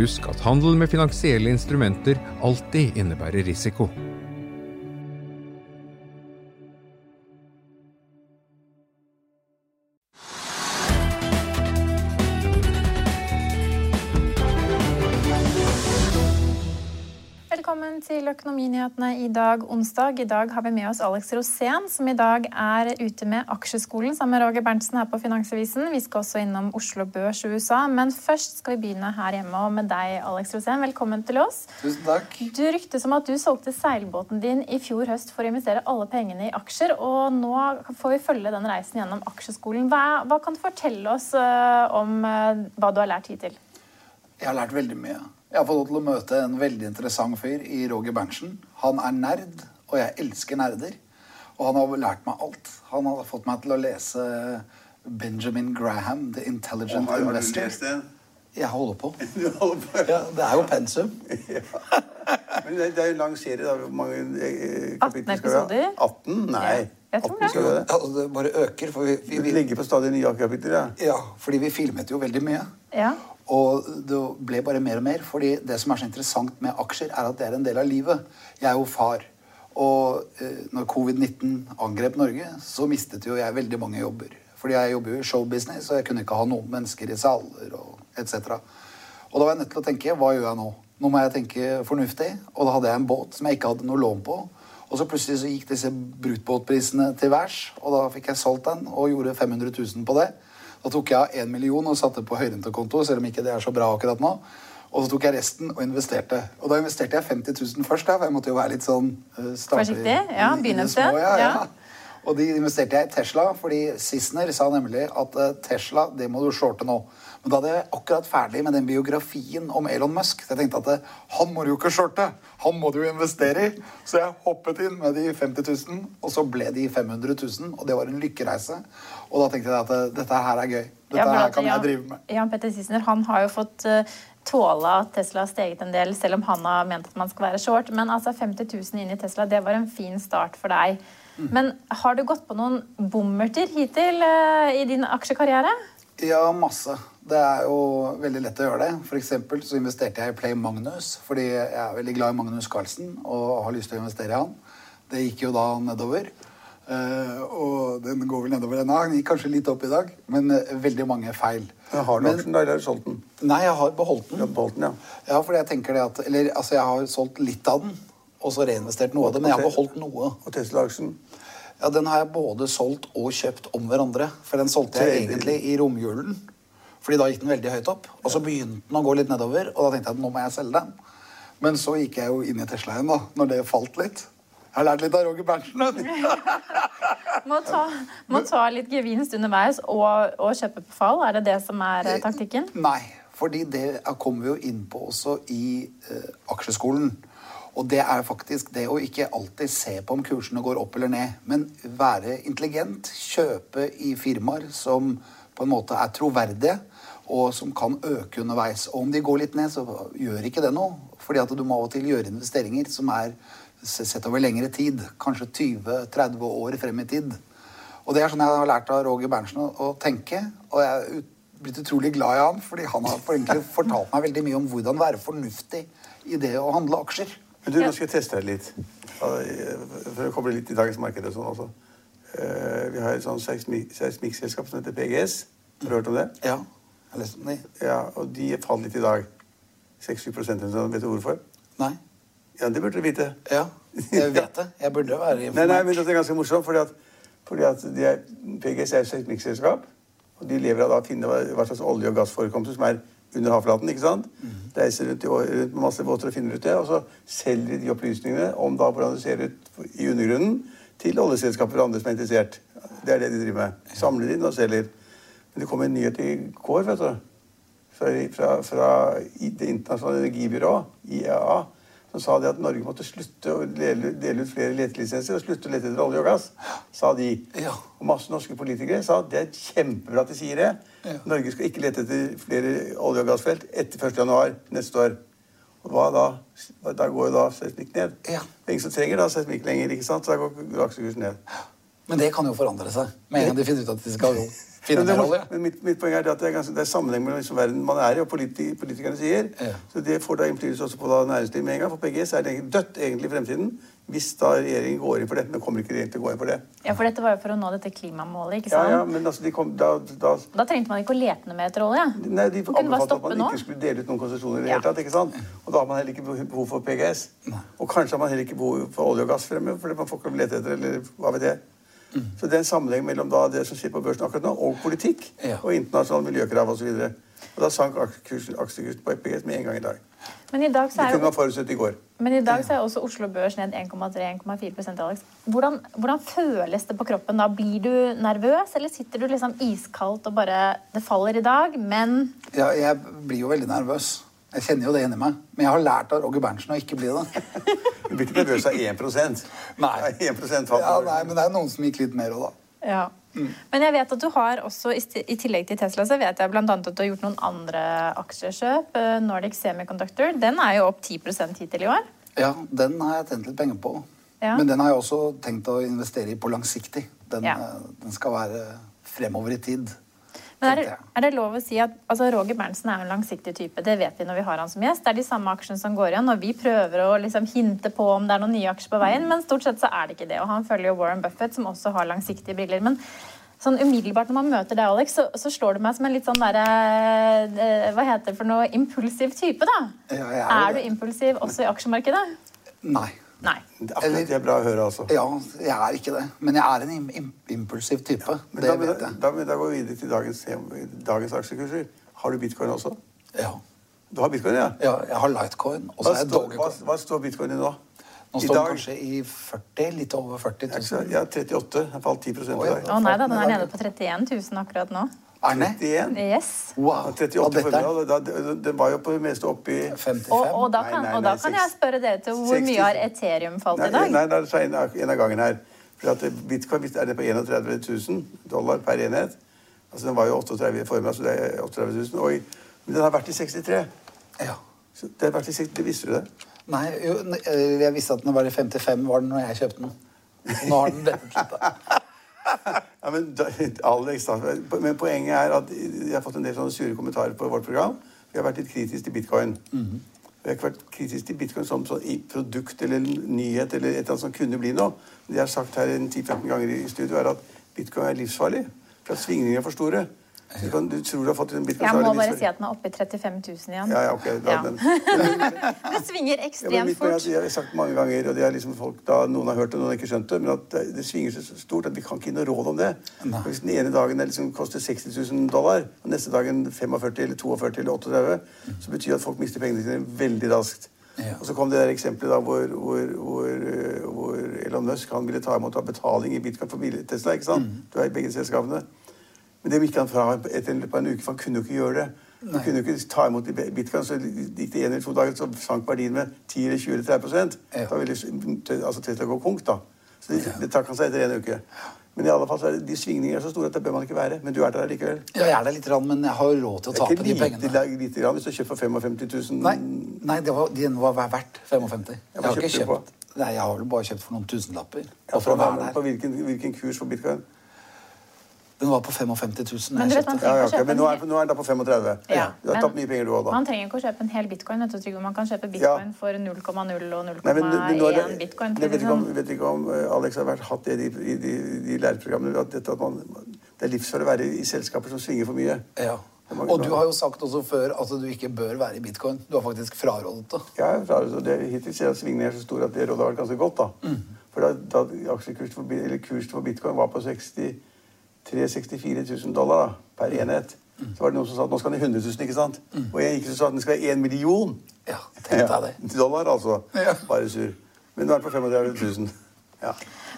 Husk at handel med finansielle instrumenter alltid innebærer risiko. Velkommen til Økonominyhetene i dag, onsdag. I dag har vi med oss Alex Rosén, som i dag er ute med Aksjeskolen sammen med Roger Berntsen her på Finansavisen. Vi skal også innom Oslo Børs i USA. Men først skal vi begynne her hjemme og med deg, Alex Rosén. Velkommen til oss. Tusen takk. Du ryktes om at du solgte seilbåten din i fjor høst for å investere alle pengene i aksjer, og nå får vi følge den reisen gjennom Aksjeskolen. Hva, hva kan du fortelle oss eh, om eh, hva du har lært hittil? Jeg har lært veldig mye. Jeg har fått lov til å møte en veldig interessant fyr i Roger Berntsen. Han er nerd, og jeg elsker nerder. Og han har lært meg alt. Han har fått meg til å lese Benjamin Graham, The Intelligent Har, har du lest den? Jeg holder på. Du holder på. Ja, det er jo pensum. Men det, er jo en lang serie. da. Hvor mange eh, 18 kapitler skal vi ha? episoder? 18? Nei. Ja, jeg tror 18 det. det. Altså, det bare øker. For vi, vi, Vi vi, legger på stadig nye kapitler. Ja. ja, fordi vi filmet jo veldig mye. Ja. Og det ble bare mer og mer. fordi det som er så interessant med aksjer, er at det er en del av livet. Jeg er jo far. Og eh, når covid-19 angrep Norge, så mistet jo jeg veldig mange jobber. Fordi jeg jobber jo i showbusiness, og jeg kunne ikke ha noen mennesker i saler og etc. Og da var jeg nødt til å tenke hva gjør jeg nå? Nå må jeg tenke fornuftig. Og da hadde jeg en båt som jeg ikke hadde noe lån på. Og så plutselig så gikk disse brutbåtprisene til værs, og da fikk jeg solgt den og gjorde 500 000 på det. Da tok jeg 1 million og satte på høyrentekonto, selv om ikke det er så bra akkurat nå. Og så tok jeg resten og investerte. Og da investerte jeg 50 000 først, for jeg måtte jo være litt sånn uh, Forsiktig, ja, begynne sted, Ja, ja. ja. Og de investerte jeg i Tesla, fordi Sissener sa nemlig at eh, Tesla det må du shorte nå. Men da hadde jeg akkurat ferdig med den biografien om Elon Musk. Så jeg tenkte at eh, han må du jo ikke shorte, han må du jo investere i. Så jeg hoppet inn med de 50 000, og så ble de 500 000. Og det var en lykkereise. Og da tenkte jeg at eh, dette her er gøy. Dette Ja, her kan Jan- jeg drive med. Jan Petter Sissener han har jo fått tåle at Tesla har steget en del, selv om han har ment at man skal være short. Men altså 50 000 inn i Tesla, det var en fin start for deg. Mm. Men har du gått på noen bommerter hittil eh, i din aksjekarriere? Ja, masse. Det er jo veldig lett å gjøre det. For eksempel så investerte jeg i Play Magnus, fordi jeg er veldig glad i Magnus Carlsen og har lyst til å investere i han. Det gikk jo da nedover. Eh, og den går vel nedover ennå. Den gikk kanskje litt opp i dag, men eh, veldig mange feil. Jeg Har du aksjen, da, eller har du solgt den? Nei, jeg har beholdt den. Du har beholdt den, ja. Ja, fordi jeg tenker det at Eller altså, jeg har solgt litt av den, og så reinvestert noe av det, men jeg har beholdt noe. Og Tesla-aksjen? Ja, Den har jeg både solgt og kjøpt om hverandre. For den solgte jeg egentlig i romjulen. Fordi da gikk den veldig høyt opp. Og så begynte den å gå litt nedover, og da tenkte jeg at nå må jeg selge den. Men så gikk jeg jo inn i Tesla igjen, da, når det falt litt. Jeg har lært litt av Roger Berntsen. Må ta, må ta litt gevinst underveis og, og kjøpe på fall? Er det det som er eh, taktikken? Nei, fordi det er- kommer vi jo inn på også i eh, aksjeskolen. Og det er faktisk det å ikke alltid se på om kursene går opp eller ned, men være intelligent, kjøpe i firmaer som på en måte er troverdige, og som kan øke underveis. Og om de går litt ned, så gjør ikke det noe. Fordi at du må av og til gjøre investeringer som er sett over lengre tid. Kanskje 20-30 år frem i tid. Og det er sånn jeg har lært av Roger Berntsen å, tenke. Og jeg er blitt utrolig glad i han, fordi han har for- fortalt meg veldig mye om hvordan være fornuftig i det å handle aksjer. Men du, nå skal jeg teste deg litt. For å koble litt i dagens marked og sånn også. Eh, Vi har et sånt seismikkselskap som heter PGS. Har du hørt om det? Ja. Jeg har lest om det. Ja, Og de falt litt i dag. 6-7 eller sånn. Vet du hvorfor? Nei. Ja, det burde du vite. Ja. Jeg vet det. Jeg burde være Nei, informert. nei, men det er ganske morsomt, fordi at, fordi at de er, PGS er et seismikkselskap. Og de lever av da å finne hva slags olje- og gassforekomster som er under havflaten. ikke sant? Reiser rundt, rundt med masse båter og finner ut det. Og så selger de opplysningene om da hvordan det ser ut i undergrunnen, til oljeselskaper og andre som er interessert. Det er det de driver med. Samler inn og selger. Men det kom en nyhet i går, vet du. Fra, fra, fra Det internasjonale energibyrået, IEA, som sa det at Norge måtte slutte å dele, dele ut flere letelisenser og slutte å lete etter olje og gass. Sa de. Ja. Og masse norske politikere sa at det er kjempebra at de sier det. Ja. Norge skal ikke lete etter flere olje- og gassfelt etter 1. januar neste år. Og hva da? Da går jo da seismikk ned. Ja. Ingen som trenger da seismikk lenger, ikke sant? Så da går aksjekursen ned. Men det kan jo forandre seg med en gang de finner ut at de skal finne det, må- olje. men mitt, mitt poeng er at det er, ganske, det er sammenheng mellom liksom verden man er i, og politi, politikerne sier. Ja. Så det får da innflytelse også på da næringslivet med en gang. For PGS er det egentlig dødt egentlig i fremtiden hvis da regjeringen går inn for det. Men kommer ikke regjeringen til å gå inn for det. Ja, for dette var jo for å nå dette klimamålet, ikke sant? ja, ja, men altså, de kom, da, da Da trengte man ikke å lete noe mer etter olje. Nei, De anbefalte at man nå. ikke skulle dele ut noen konsesjoner. i det Ja. hele tatt, ikke sant? Og da har man heller ikke behov for PGS. Og kanskje har man heller ikke behov for olje og gass fremover, fordi man får ikke lete etter, eller hva vet jeg. Mm. Så det er en sammenheng mellom da det som skjer på børsen akkurat nå, og politikk, Ja. og internasjonale miljøkrav osv. Og, og da sank aksjekursen på EPG med en gang i dag. Men i dag så Det er kunne man forutsett i går. Men i dag så er også Oslo Børs ned 1,3-1,4 Alex. Hvordan, hvordan føles det på kroppen da? Blir du nervøs, eller sitter du liksom iskaldt og bare Det faller i dag, men Ja, jeg blir jo veldig nervøs. Jeg kjenner jo det inni meg. Men jeg har lært av Roger Berntsen å ikke bli det. Du blir ikke nervøs av 1 Nei. 1 Ja, nei, men det er noen som gikk litt mer òg, da. Ja. Men jeg vet at du har også, i tillegg til Tesla, så vet jeg blant annet at du har gjort noen andre aksjekjøp. Eh, Nordic Semiconductor. Den er jo opp 10% hittil i år. Ja, den har jeg tjent litt penger på. Ja. Men den har jeg også tenkt å investere i på langsiktig. Den, Ja. eh, den skal være fremover i tid. Er, er det lov å si at altså Roger Berntsen er en langsiktig type. Det vet vi når vi har han som gjest. Det er de samme aksjene som går igjen. Og vi prøver å liksom hinte på om det er noen nye aksjer på veien, men stort sett så er det ikke det. Og han følger jo Warren Buffett, som også har langsiktige briller. Men sånn umiddelbart når man møter deg, Alex, så, så slår du meg som en litt sånn derre eh, Hva heter det for noe? Impulsiv type, da. Ja, er er du impulsiv også i aksjemarkedet? Nei. Nei. Det er det er bra å høre, altså. Ja, jeg er ikke det. Men jeg er en im im impulsiv type. Ja, det da, vet jeg. da, da går vi videre til dagens, dagens aksjekurser. Har du bitcoin også? Ja. Du har bitcoin, ja? ja, jeg har Lightcoin, og så er jeg står, hva, Dogecoin. hva står bitcoin i nå? Nå står den kanskje i 40, litt over 40 Ja, 000. Ja, 38. Jeg falt 10 i dag. Å nei da, den er nede på 31 000 akkurat nå. Er det? 31. Yes. Wow. Ja, 38 Ja, i dette er formiddag. Da- da- Den var jo på det meste oppi i 55. Og, og da Nei, kan, nei, og da nei, kan jeg spørre dere til hvor 60. mye har Ethereum falt Nei, i dag? nei, nei, det er en, en av gangene her. For at bitcoin er det på 31 000 dollar per enhet. Altså Den var jo 38 i formiddag, så det er 38 000. Og men den har vært i 63. Ja. Så det har vært i 60, Visste du det? Nei, jo, eh, jeg visste at den var i 55 var den når jeg kjøpte den. Nå har den rettet litt. Ja, men, Alex, men poenget er at jeg har fått en del sånne sure kommentarer på vårt program. Vi har vært litt kritiske til bitcoin. Vi har ikke vært kritiske til bitcoin som sånn i produkt eller nyhet eller et eller annet som kunne bli noe. Det jeg har sagt her en 10-15 ganger i studio, er at bitcoin er livsfarlig. For at svingningene er for store. Du, kan, du tror du har fått en bit Jeg må bare si at den er oppe i 35 000 igjen. Ja, ja, ok. Da, Ja. Men, Det svinger ekstremt fort. Ja, Jeg har sagt mange ganger, og det er liksom folk da, noen har hørt det, noen har ikke skjønt det, men at det, det svinger så stort at vi kan ikke gi noe råd om det. Nei. Hvis den ene dagen liksom koster 60 000 dollar, og neste dagen 45 eller 42 eller 38, så betyr det at folk mister pengene sine veldig raskt. Ja. Og så kom det der eksempelet da hvor, hvor, hvor, øh, hvor Elon Musk han ville ta imot av betaling i bitcoin for Tesla. ikke sant? Mm. Du er i begge selskapene. Men det gikk han fra etter på en uke, for han kunne jo ikke gjøre det. Han kunne jo ikke ta imot i bitcoin, så gikk det en eller to dager, så sank verdien med 10 eller 20 eller 30 prosent. Ja. Da ville altså Tesla gå konk, da. Så det, det trakk han seg etter en uke. Men i alle fall så er det, de svingningene er så store at det bør man ikke være. Men du er der likevel. Ja, jeg er der litt, men jeg har råd til å Det er tape ikke de lite, pengene. grann hvis du kjøper for 55 000. Nei, nei det var, den var verdt 55. Jeg har ikke kjøpt Nei, jeg har vel bare kjøpt for noen tusenlapper. Ja, for være på hvilken, hvilken kurs for bitcoin? Den var på 55 000 Men du vet, man. Ja, ja, okay. Men nå er, nå er den da på 35. Ja, du har men- tapt mye penger du òg, da. Man trenger ikke å kjøpe en hel bitcoin. Vet du, Man kan kjøpe bitcoin for 0,0 og 0,1 Nei, men, men nå er det, bitcoin. jeg vet ikke, om, vet ikke om eh, Alex har vært, hatt det i de, i de, de læreprogrammene. At dette at man, Det er livsfarlig å være i selskaper som svinger for mye. Ja. Og du har jo sagt også før at du ikke bør være i bitcoin. Du har faktisk frarådet det. Ja, frarådet. det, Hittil er er så store at det rådet har vært ganske godt. da. Mm. For da, da aksjekursen for, kursen for bitcoin var på 63 000-64 000 dollar da, per enhet, Mm. så var det noen som sa at nå skal den i 100 000. ikke sant? Og jeg gikk og sa at den skal være 1 million. Ja, tenk deg det. Dollar, altså. Ja. Bare sur. Men nå er den på 35 000. Ja.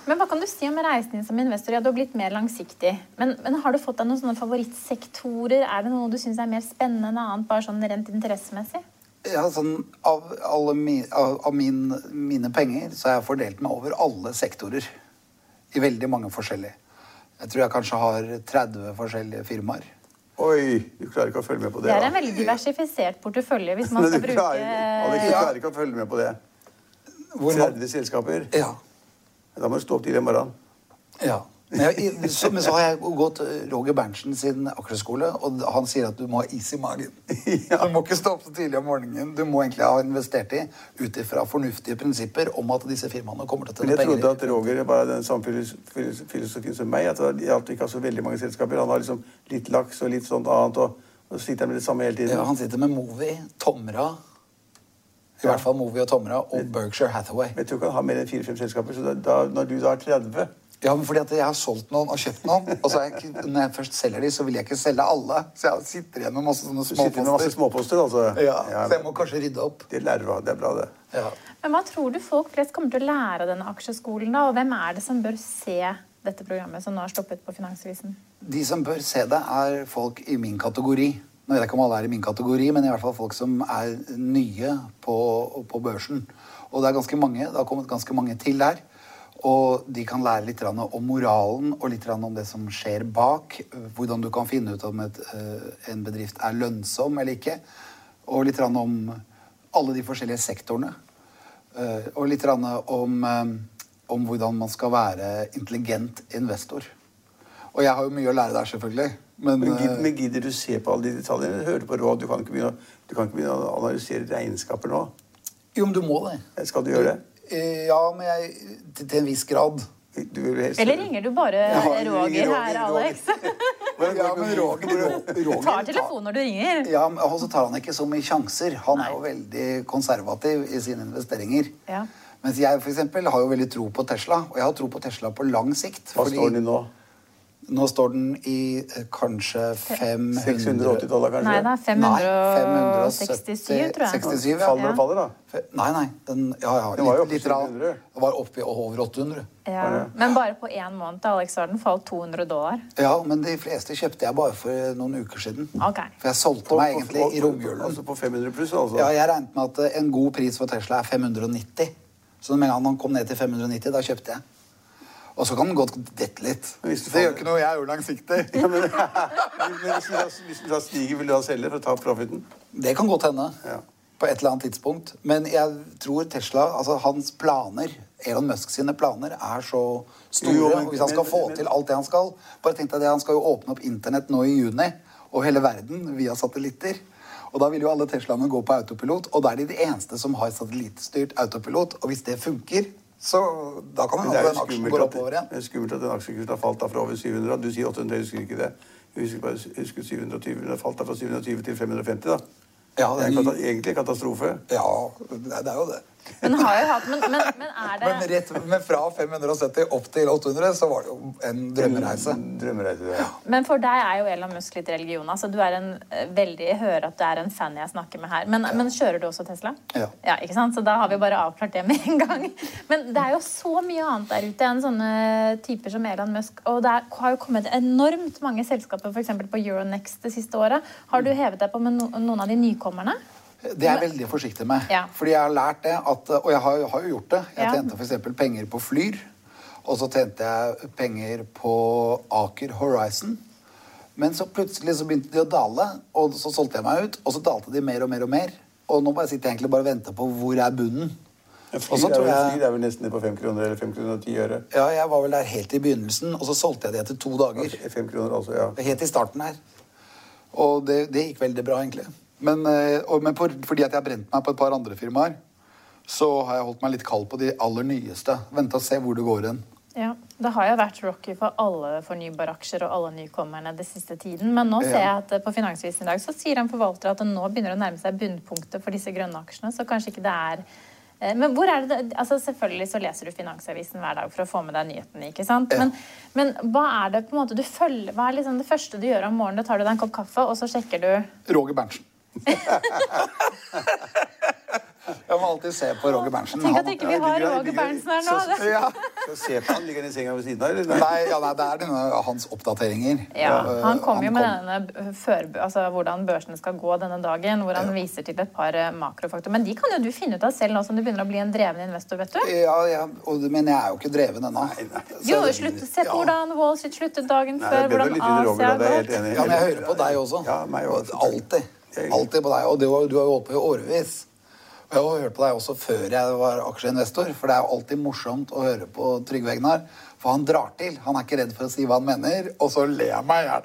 Men hva kan du si om reisen din som investor? Ja, du har blitt mer langsiktig. Men, men har du fått deg noen sånne favorittsektorer? Er det noe du syns er mer spennende enn annet, bare sånn rent interessemessig? Ja, sånn, av alle mi, av, av min, mine penger så har jeg fordelt meg over alle sektorer. I veldig mange forskjellige. Jeg tror jeg kanskje har 30 forskjellige firmaer. Oi, du klarer ikke å følge med på det. Det er en veldig diversifisert portefølje hvis man skal bruke klarer, Alex, du klarer ikke å følge med på det. Hvor 30 selskaper. Ja. Da må du stå opp tidlig i morgen. ja. Men, jeg, så, men så har jeg gått Roger Berntsen sin aksjeskole, og han sier at du må ha is i magen. Du må ikke stå opp så tidlig om morgenen. Du må egentlig ha investert i ut ifra fornuftige prinsipper om at disse firmaene kommer til å Men penger. jeg trodde at Roger var den samme filos- filos- filosofien som meg. At det gjaldt ikke ha så veldig mange selskaper. Han har liksom litt laks og litt sånt annet, og, og så sitter han med det samme hele tiden. Ja, han sitter med Movi, Tomra I hvert fall Movi og Tomra og Berkshire Hathaway. Men jeg tror ikke han har mer enn fire-fem selskaper. Så da, når du da er 30 Ja, men fordi at jeg har solgt noen og kjøpt noen, og så jeg, når jeg først selger de, så vil jeg ikke selge alle. Så jeg sitter igjen med masse sånne Du sitter med masse småposter. småposter, altså. Ja, så jeg må kanskje rydde opp. Det lærer du av. Det er bra, det. Ja. Men hva tror du folk flest kommer til å lære av denne aksjeskolen? da? Og hvem er det som bør se dette programmet som nå har stoppet på Finansavisen? De som bør se det, er folk i min kategori. Nå vet jeg ikke om alle er i min kategori, men i hvert fall folk som er nye på, på børsen. Og det er ganske mange. Det har kommet ganske mange til her. Og de kan lære litt om moralen og litt om det som skjer bak. Hvordan du kan finne ut om et, eh, en bedrift er lønnsom eller ikke. Og litt om alle de forskjellige sektorene. Eh, Og litt om, eh, om hvordan man skal være intelligent investor. Og jeg har jo mye å lære der, selvfølgelig. Men, Men gidder, men gidder du se på alle de detaljene? Hører du på råd? Du kan ikke begynne, du kan ikke begynne å analysere regnskaper nå. jo, men du må det. Skal du gjøre det? Eh, Ja, men jeg, til, til en viss grad. Du helst- Eller ringer du bare Ja, Roger Roger, her, Roger. Alex? Ja, men Roger, Roger Tar telefonen når du ringer. Ja, men Og så tar han ikke så mye sjanser. Han er jo veldig konservativ i sine investeringer. Ja. Mens jeg for eksempel, har jo veldig tro på Tesla, og jeg har tro på Tesla på lang sikt. Hva står den i nå? Nå står den i eh, kanskje 500 680 dollar, kanskje? Nei da, er 567, tror jeg. 67, ja. Faller og faller, da? Nei, nei. Den, ja, ja, Den var jo litt, litt oppe i rann. 700. Det var oppe i over 800. Ja. Men bare på én måned Alex, har den falt 200 dollar. Ja, men de fleste kjøpte jeg bare for noen uker siden. Ok. For jeg solgte meg egentlig i romjulen. Altså på 500 pluss, altså? Ja, jeg regnet med at en god pris for Tesla er 590. Så med en gang han kom ned til 590, da kjøpte jeg. Og så kan den godt dette litt. Du Det gjør ikke noe, jeg er jo langsiktig. Ja, men, men hvis, du da, hvis du da stiger, vil du da selge for å ta profiten? Det kan godt hende. Ja. På et eller annet tidspunkt. Men jeg tror Tesla, altså hans planer, Elon Musk sine planer, er så store. Jo, men- hvis han skal men- få til alt det han skal Bare tenk deg det, Han skal jo åpne opp internett nå i juni, og hele verden via satellitter. Og da vil jo alle Teslaene gå på autopilot, og da er de de eneste som har satellittstyrt autopilot. Og hvis det funker, så da kan man håpe den aksjen går oppover igjen. det er skummelt at den aksjekursen har falt da fra over 700. Du sier 800, jeg husker ikke det. Jeg husker bare jeg husker 720, Den har falt da fra 720 til 550. da. Ja, det er en egentlig en katastrofe. Ja, det er jo det. Men har jo hatt Men, men, men er det Men, rett, men fra 570 opp til 800 så var det jo en drømmereise. En Drømmereise. Ja. Men for deg er jo Elon Musk litt religion. Altså, du er en eh, veldig, Jeg hører at du er en fan jeg snakker med her. Men, men kjører du også Tesla? Ja. ikke sant? Så da har vi bare avklart det med en gang. Men det er jo så mye annet der ute enn sånne typer som Elon Musk. Og det er, har jo kommet enormt mange selskaper f.eks. på Euronext det siste året. Har du hevet deg på med no, noen av de nykommerne? Det er jeg veldig forsiktig med. Ja. Fordi jeg har lært det at Og jeg har, har jo gjort det. Jeg Ja. tjente f.eks. penger på Flyr. Og så tjente jeg penger på Aker Horizon. Men så plutselig så begynte de å dale, og så solgte jeg meg ut. Og så dalte de mer og mer og mer. Og nå bare sitter jeg egentlig bare og venter på hvor er bunnen. Og Flyr så er, vel- jeg flyr er vel nesten ned på 5 kroner eller 5 kroner og 10 øre. Ja, jeg var vel der helt i begynnelsen, og så solgte jeg det etter to dager. 5 kroner, altså, ja. Helt i starten her. Og det, det gikk veldig bra, egentlig. Men, eh, og, men for, fordi at jeg har brent meg på et par andre firmaer, så har jeg holdt meg litt kald på de aller nyeste. Vente og se hvor det går hen. Ja, Det har jo vært rocky for alle fornybare aksjer og alle nykommerne den siste tiden. Men nå ser jeg at eh, på Finansvisen i dag så sier en forvalter at det nå begynner å nærme seg bunnpunktet for disse grønne aksjene. Så kanskje ikke det er eh, men hvor er det, altså Selvfølgelig så leser du Finansavisen hver dag for å få med deg nyhetene. ikke sant? Men, men hva er det på en måte du følger, hva er liksom det første du gjør om morgenen? Da tar du deg en kopp kaffe, og så sjekker du Roger Berntsen. Jeg må alltid se på Roger Berntsen. Tenk at ikke vi har Roger Berntsen her nå. Så- det- ja. Så se på han, ligger han i senga ved siden av, eller? Nei, ja, nei, det er denne, hans oppdateringer. Ja, Eh, Han kom jo med kom- denne før, altså hvordan børsene skal gå denne dagen, hvor han viser til et par eh, makrofaktorer. Men de kan jo du finne ut av selv nå som du begynner å bli en dreven investor, vet du. Ja, ja, og, men jeg er jo ikke dreven ennå. Jo, slutt, se på Ja. hvordan Wall Street sluttet dagen Nei, før, hvordan Asia har gått. Ja, men jeg hører på deg også. Ja, meg også. Alltid. Alltid på deg. Og du, du har jo holdt på i årevis. Og jeg har hørt på deg også før jeg var aksjeinvestor, for det er jo alltid morsomt å høre på Trygve Egnar. For han drar til. Han er ikke redd for å si hva han mener, og så ler jeg meg i hjel.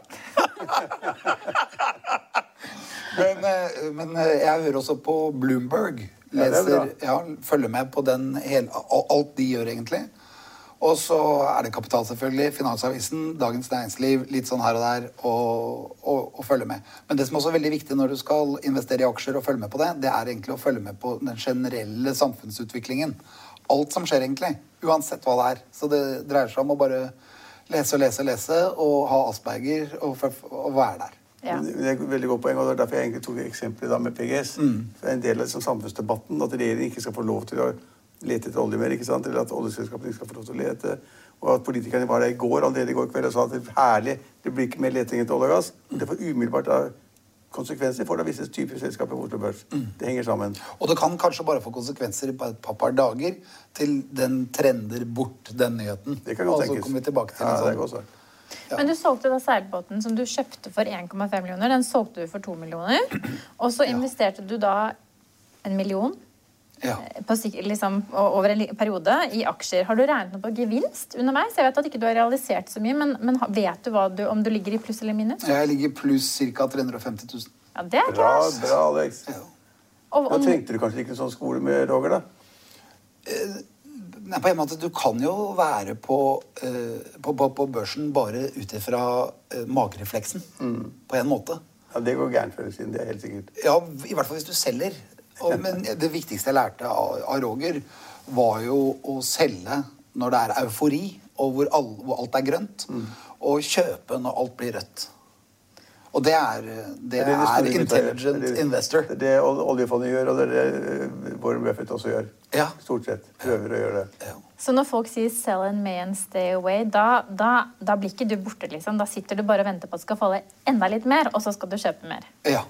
men, eh, men eh, jeg hører også på Bloomberg. Er. Leser, ja, følger med på den hele, alt de gjør, egentlig. Og så er det Kapital, selvfølgelig. Finansavisen, Dagens Næringsliv, litt sånn her og der, og, og, og følge med. Men det som også er veldig viktig når du skal investere i aksjer og følge med på det, det er egentlig å følge med på den generelle samfunnsutviklingen. Alt som skjer, egentlig. Uansett hva det er. Så det dreier seg om å bare lese og lese og lese, og ha asperger og, og være der. Ja. Det er et veldig godt poeng, og det er derfor jeg egentlig tok eksempelet med PGS. Mm. For det er en del av liksom, samfunnsdebatten at regjeringen ikke skal få lov til å lete etter olje mer, ikke sant? eller at oljeselskapene ikke skal få lov til å lete. Og at politikerne var der i går, allerede i går kveld og sa at det er herlig, det blir ikke mer leting etter olje og gass. Det får umiddelbart da konsekvenser for da visse typer selskaper på Oslo Børs. Mm. Det henger sammen. Og det kan kanskje bare få konsekvenser på et par, dager til den trender bort den nyheten. Det kan godt og så tenkes. kommer vi tilbake til ja, det er sånn. godt sagt. Men du solgte da seilbåten som du kjøpte for 1,5 millioner. Den solgte du for 2 millioner. Og så investerte du da en million Ja. på, liksom, over en periode i aksjer. Har du regnet noe på gevinst underveis? Jeg vet at ikke du har realisert så mye, men, men vet du, hva du om du ligger i pluss eller minus? Jeg ligger pluss ca. 350 000. Ja, det er Bra, cash. bra, Alex. Og, Da trengte du kanskje ikke en sånn skole med Roger, da? Nei, på en måte, Du kan jo være på, eh, på, på, på børsen bare ut ifra eh, magerefleksen. Mm. På en måte. Ja, Det går gærent før eller siden, det er helt sikkert. Ja, I hvert fall hvis du selger. Og, men det viktigste jeg lærte av, av Roger, var jo å selge når det er eufori, og hvor, all, hvor alt er grønt. Mm. Og kjøpe når alt blir rødt. Og det er, det Det er det er intelligent Det er det- investor. Det er det oljefondet gjør, og det er det eh, Warren Buffett også gjør. Ja. Stort sett. Prøver å gjøre det. Ja. så når folk sier 'sell and may and stay away', da, da, da blir ikke du borte, liksom. Da sitter du bare og venter på at det skal falle enda litt mer, og så skal du kjøpe mer. ja.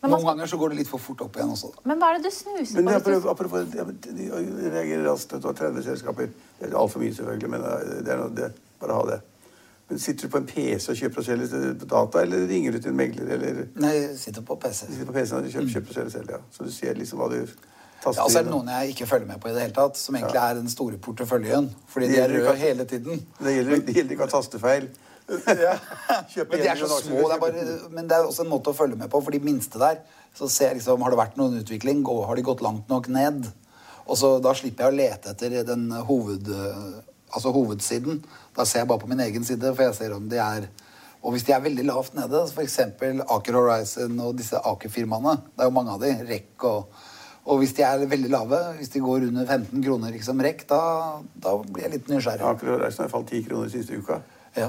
Ja. Men, Noen ganger så går det litt for fort opp igjen også. da. men hva er det du snuser Men på? er du- apropos, apropos jeg, jeg de reagerer raskt. Du har 30 selskaper. Det er altfor mye, selvfølgelig, men eh, det er noe, det, bare ha det. Men Sitter du på en PC og kjøper og selger data, eller ringer du til en megler? eller Nei, jeg sitter på PC. sitter på PC-en og kjøper, kjøper og selger selv? Ja. Så du ser liksom hva du taster Ja, så er det noen jeg ikke følger med på i det hele tatt, som egentlig er den store porteføljen. Fordi de er røde hele tiden. Det gjelder, det gjelder ikke å ha tastefeil. Kjøpe Men de er så små. Det er bare, men det er også en måte å følge med på. For de minste der, så ser liksom, har det vært noen utvikling? Har de gått langt nok ned? Og så Da slipper jeg å lete etter den hoved, altså hovedsiden. Da ser jeg bare på min egen side, for jeg ser om de er Og hvis de er veldig lavt nede, f.eks. Aker Horizon og disse Aker-firmaene, det er jo mange av de, REC og og hvis de er veldig lave, hvis de går under 15 kroner liksom REC, da, da blir jeg litt nysgjerrig. Aker Horizon har falt 10 kroner siste uka. Ja.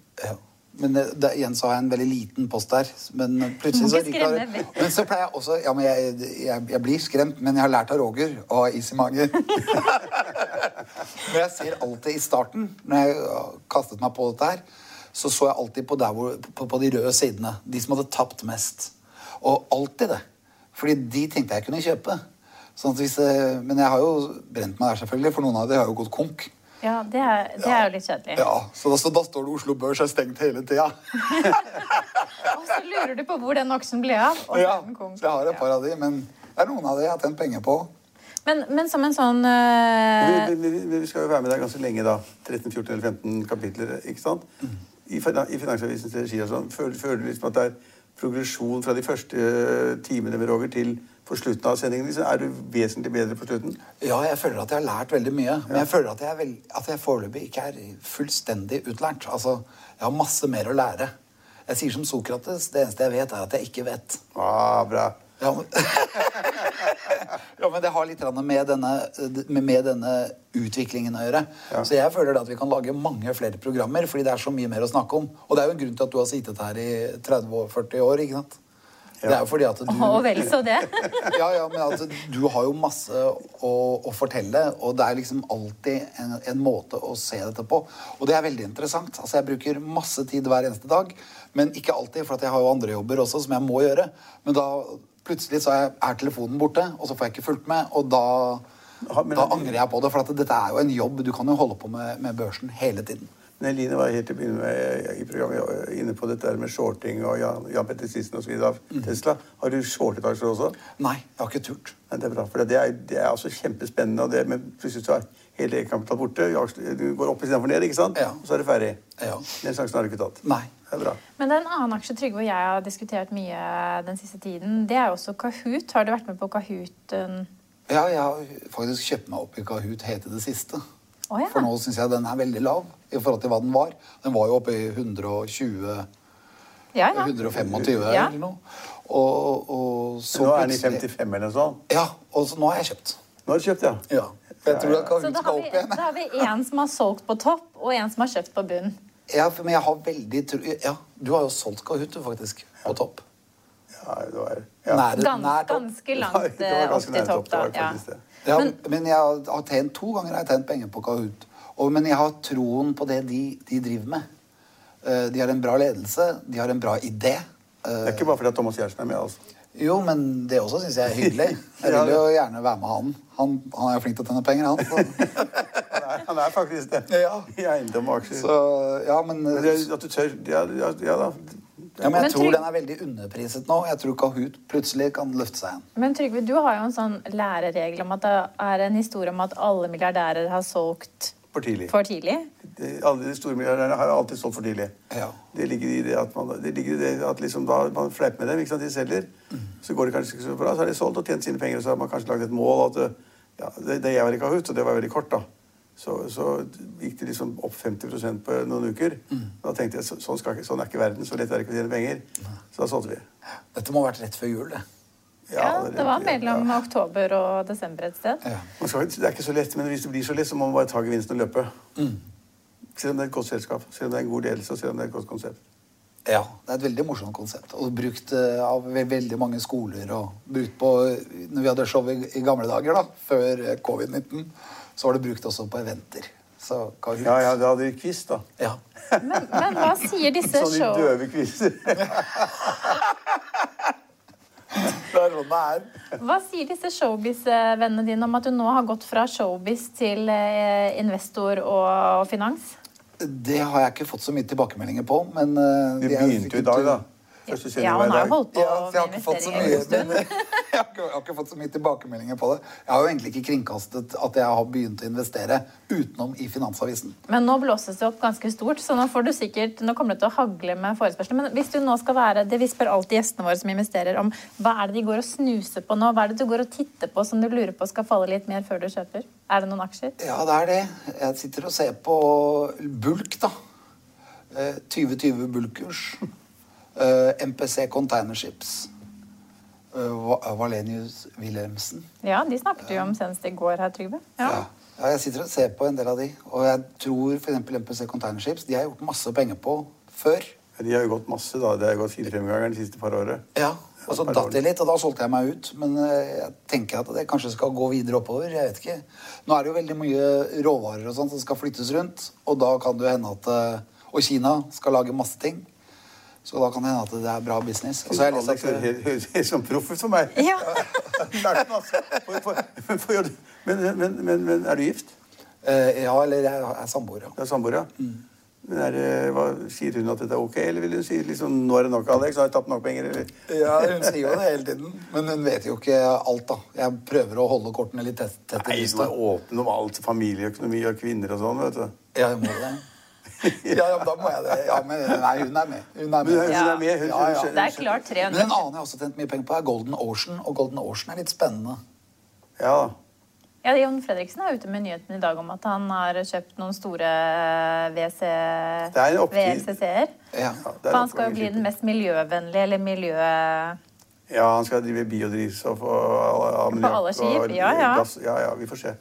Men det, det, igjen så har jeg en veldig liten post der. Men plutselig så liker jeg-. Men så pleier jeg også Ja, men jeg, jeg, jeg blir skremt, men jeg har lært av Roger å ha is i magen. Men jeg ser alltid i starten, når jeg kastet meg på dette her, så så jeg alltid på, hvor, på, på de røde sidene. De som hadde tapt mest. Og alltid det. Fordi de tenkte jeg kunne kjøpe. Sånn hvis, eh, men jeg har jo brent meg der, selvfølgelig, for noen av de har jo gått konk. Ja, det er, det er jo litt kjedelig. Ja, Så da, så da står det Oslo Børs er stengt hele tida. Og så lurer du på hvor den aksjen ble av. Og Ja, den så jeg har et par av de, men det er noen av de jeg har tjent penger på. Men, men som en sånn uh... Vi, vi, vi- vi skal jo være med der ganske lenge, da. 13, 14 eller 15 kapitler. ikke sant? I, i Finansavisens regi og sånn. Føler, føler du liksom at det er progresjon fra de første eh, timene med Roger til på slutten av sendingen? Er du vesentlig bedre på slutten? Ja, jeg føler at jeg har lært veldig mye. Men jeg føler at jeg, er vel- at jeg foreløpig ikke er fullstendig utlært. Altså, jeg har masse mer å lære. Jeg sier som Sokrates, det eneste jeg vet, er at jeg ikke vet. Ah, bra. Ja, men, ja, men det har litt med denne, med, med denne utviklingen å gjøre. Ja. Så jeg føler at vi kan lage mange flere programmer, fordi det er så mye mer å snakke om. Og det er jo en grunn til at du har sittet her i 30-40 år, ikke sant? Det er jo fordi at du Og vel så det. ja, ja, men at du har jo masse å, å fortelle, og det er liksom alltid en, en måte å se dette på. Og det er veldig interessant. Altså, jeg bruker masse tid hver eneste dag, men ikke alltid, for at jeg har jo andre jobber også som jeg må gjøre. Men da plutselig så er, er telefonen borte, og så får jeg ikke fulgt med, og da, da angrer jeg på det. For at dette er jo en jobb. Du kan jo holde på med, med børsen hele tiden. Men Eline var helt til å begynne med i programmet inne på dette der med shorting og Jan, Jan Petter Sissen osv. av Tesla. Har du shortet aksjer også? Nei, jeg har ikke turt. Nei, det er bra, for det er, det er også kjempespennende. Og det, men plutselig så er hele egenkapital borte. Du går opp istedenfor ned, ikke sant? Ja. Og så er det ferdig. Ja. Den sjansen har du ikke tatt. Nei. Det er bra. Men det er en annen aksje Trygve og jeg har diskutert mye den siste tiden. Det er jo også Kahoot. Har du vært med på Kahoot? øh, Ja, jeg har faktisk kjøpt meg opp i Kahoot helt til det siste. Å, ja. For nå syns jeg den er veldig lav i forhold til hva den var. Den var jo oppe i 120 Ja, ja. 125 Ja. eller noe. Og, og så Nå er den i 55 eller noe sånt. Ja, og så nå har jeg kjøpt. Nå har du kjøpt, ja. Ja. Jeg tror at Så da har, vi, da har vi en som har solgt på topp, og en som har kjøpt på bunn. Ja, for- men jeg har veldig tro... Ja, du har jo solgt Kahoot, du, faktisk. På topp. ja, det var, ja. Nær, Gans, nær topp. ganske Det langt var- det var øh, opp til topp, da. var Ja. Ja, Men- men, jeg har tjent to ganger har jeg tjent penger på Kahoot. Og, men jeg har troen på det de, de driver med. Eh, De har en bra ledelse, de har en bra idé. Eh, Det er ikke bare fordi Thomas Giertsen er med, altså. Jo, men det også syns jeg er hyggelig. Jeg vil jo gjerne være med han. Han, han er jo flink til å tjene penger, han. Er, han er faktisk det. Ja. I eiendom og aksjer. så ja, men, Men det, at du tør Ja, ja, ja da. Ja, men jeg Men tror Trygve- den er veldig underpriset nå. Jeg tror Kahoot plutselig kan løfte seg igjen. Men Trygve, du har jo en sånn læreregel om at det er en historie om at alle milliardærer har solgt For tidlig. for tidlig. De, alle de store milliardærene har alltid solgt for tidlig. Ja. Det ligger i det at man, det ligger i det at liksom da man fleiper med dem. ikke sant, De selger. Så går det kanskje ikke så bra, så har de solgt og tjent sine penger. Og så har man kanskje lagd et mål at ja, det, det jeg var i Kahoot, og det var veldig kort, da. Så, så gikk det liksom opp 50% på noen uker. Da tenkte jeg så- sånn, skal, ikke- sånn er ikke verden. Så lett er det ikke å tjene penger. Så da solgte vi. Dette må ha vært rett før jul, det. Ja, det var mellom ja. oktober og desember et sted. Ja. Skal, det er ikke så lett, men hvis det blir så lett, så må man bare ta gevinsten og løpe. Selv om det er et godt selskap, selv om det er en god ledelse, og selv om det er et godt konsept. Ja, det er et veldig morsomt konsept. Og brukt eh, av veldig mange skoler. Og brukt på Når vi hadde show i, i gamle dager, da, før eh, covid-19, så var det brukt også på eventer. Så Ja, ja, da hadde de quiz, da. Ja. Men, men hva sier disse Sånne døve quizer. Det er sånn det er. Hva sier disse showbiz-vennene dine om at du nå har gått fra showbiz til eh, investor og finans? Det har jeg ikke fått så mye tilbakemeldinger på, men uh, Vi er begynte jo i dag, da. Første sending Ja, han har jo holdt på Ja, jeg har med ikke fått så investeringer mye, en stund. men, jeg, har ikke, jeg har ikke fått så mye tilbakemeldinger på det. Jeg har jo egentlig ikke kringkastet at jeg har begynt å investere utenom i Finansavisen. Men nå blåses det opp ganske stort, så nå får du sikkert, nå kommer det til å hagle med forespørsler. Men hvis du nå skal være, det vi spør alltid gjestene våre som investerer om, hva er det de går og snuser på nå? Hva er det du går og titter på som du lurer på skal falle litt mer før du kjøper? Er det noen aksjer? Ja, det er det. Jeg sitter og ser på bulk, da. Eh, 2020 bulkkurs. Eh, MPC Containerships. Eh, Valenius Wilhelmsen. Ja, de snakket du jo om senest i går her, Trygve. Ja. Ja. ja, jeg sitter og ser på en del av de. Og jeg tror f.eks. MPC Containerships de har gjort masse penger på før. Ja, De har jo gått masse, da. Det har gått fire-fem ganger de siste par året. Ja, og så datt det litt, og da solgte jeg meg ut. Men eh, jeg tenker at det kanskje skal gå videre oppover. Jeg vet ikke. Nå er det jo veldig mye råvarer og sånt som skal flyttes rundt. Og da kan det jo hende at Og Kina skal lage masse ting. Så da kan det hende at det er bra business. Og så har jeg lest Alex at høres som proff for meg. Ja. Lærte masse. For, for, for, for, men, men, men, men er du gift? eh, Ja, eller jeg er samboer, ja. Du er samboer, ja? Men er, det- hva, sier hun at dette er ok, eller vil hun si liksom, nå er det nok, Alex? Har jeg tapt nok penger? Eller? Ja, Hun sier jo det hele tiden. Men hun vet jo ikke alt, da. Jeg prøver å holde kortene litt tett, tett Nei, du er åpen om alt. Familieøkonomi og kvinner og sånn, vet du. Ja, jeg må det. Ja, ja, da må jeg det. Ja, men nei, hun er med. Hun er med. hun Ja. er med. Hun, Ja, ja. Det er klart Men en annen jeg har også tjent mye penger på, er Golden Ocean. Og Golden Ocean er litt spennende. Ja, Ja, Jon Fredriksen er ute med nyheten i dag om at han har kjøpt noen store er en opptid. VLCC-er. Ja. han skal jo bli den mest miljøvennlige, eller miljø... Ja, han skal drive biodrivstoff og ammoniakk alle skip, og ja, ja. gass. Ja, ja, vi får se.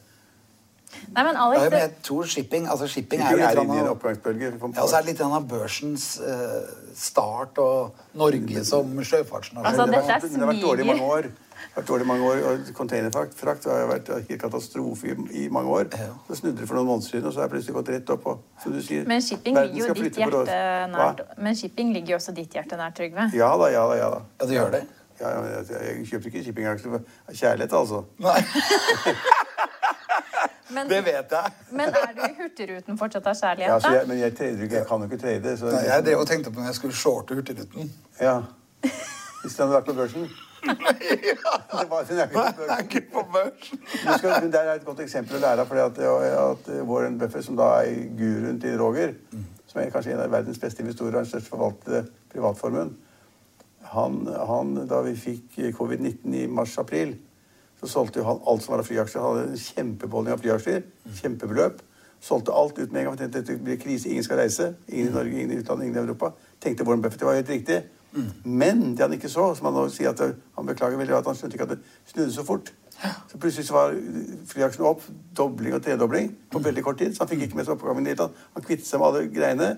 Nei, men Ja, Alex, men jeg tror shipping altså shipping er jo er litt inne i en av, oppgangsbølge. ja, og så er det litt av børsens eh, start og Norge som sjøfartsnasjon. Altså, det, det, har, er det har vært dårlig i mange år. Det har vært dårlig mange år, og Containerfrakt har vært helt katastrofe i, i mange år. Så snudde det for noen måneder siden, og så har det plutselig gått rett opp. Og, som du sier, men shipping ligger jo ditt hjerte Hva? nært. Men shipping ligger jo også ditt hjerte nært, Trygve. Ja da, ja da. ja da. Ja, det gjør det. Ja, ja, jeg, jeg kjøper ikke shippingaksjer av kjærlighet, altså. Nei, Men, det vet jeg. men er du i Hurtigruten fortsatt av Ja, kjærlighet, så jeg, men jeg trader ikke, jeg kan jo ikke trade. Så, Nei, jeg drev og tenkte på når jeg skulle shorte Hurtigruten. Ja. Hvis den hadde vært på børsen. Det var, den er ikke Nei, på børsen. skal, det er et godt eksempel å lære av. fordi at, at Warren Buffett, som da er guruen til Roger, som er kanskje en av verdens beste investorer og den største forvaltede privatformuen han, han, Da vi fikk covid-19 i mars-april, så solgte han alt som var av flyaksjer. Han hadde en kjempebeholdning av flyaksjer. Kjempebeløp. Solgte alt ut med en gang. tenkte, Dette blir krise. Ingen skal reise. Ingen i Norge, ingen i utlandet, ingen i Europa. Tenkte Warren Buffett. Det var helt riktig. Men det han ikke så, som han nå sier at han beklager veldig, at han skjønte ikke at det snudde så fort. Så plutselig så var flyaksjene opp, dobling og tredobling på veldig kort tid. Så han fikk ikke med seg oppgangen i det hele tatt. Han kvittet seg med alle greiene,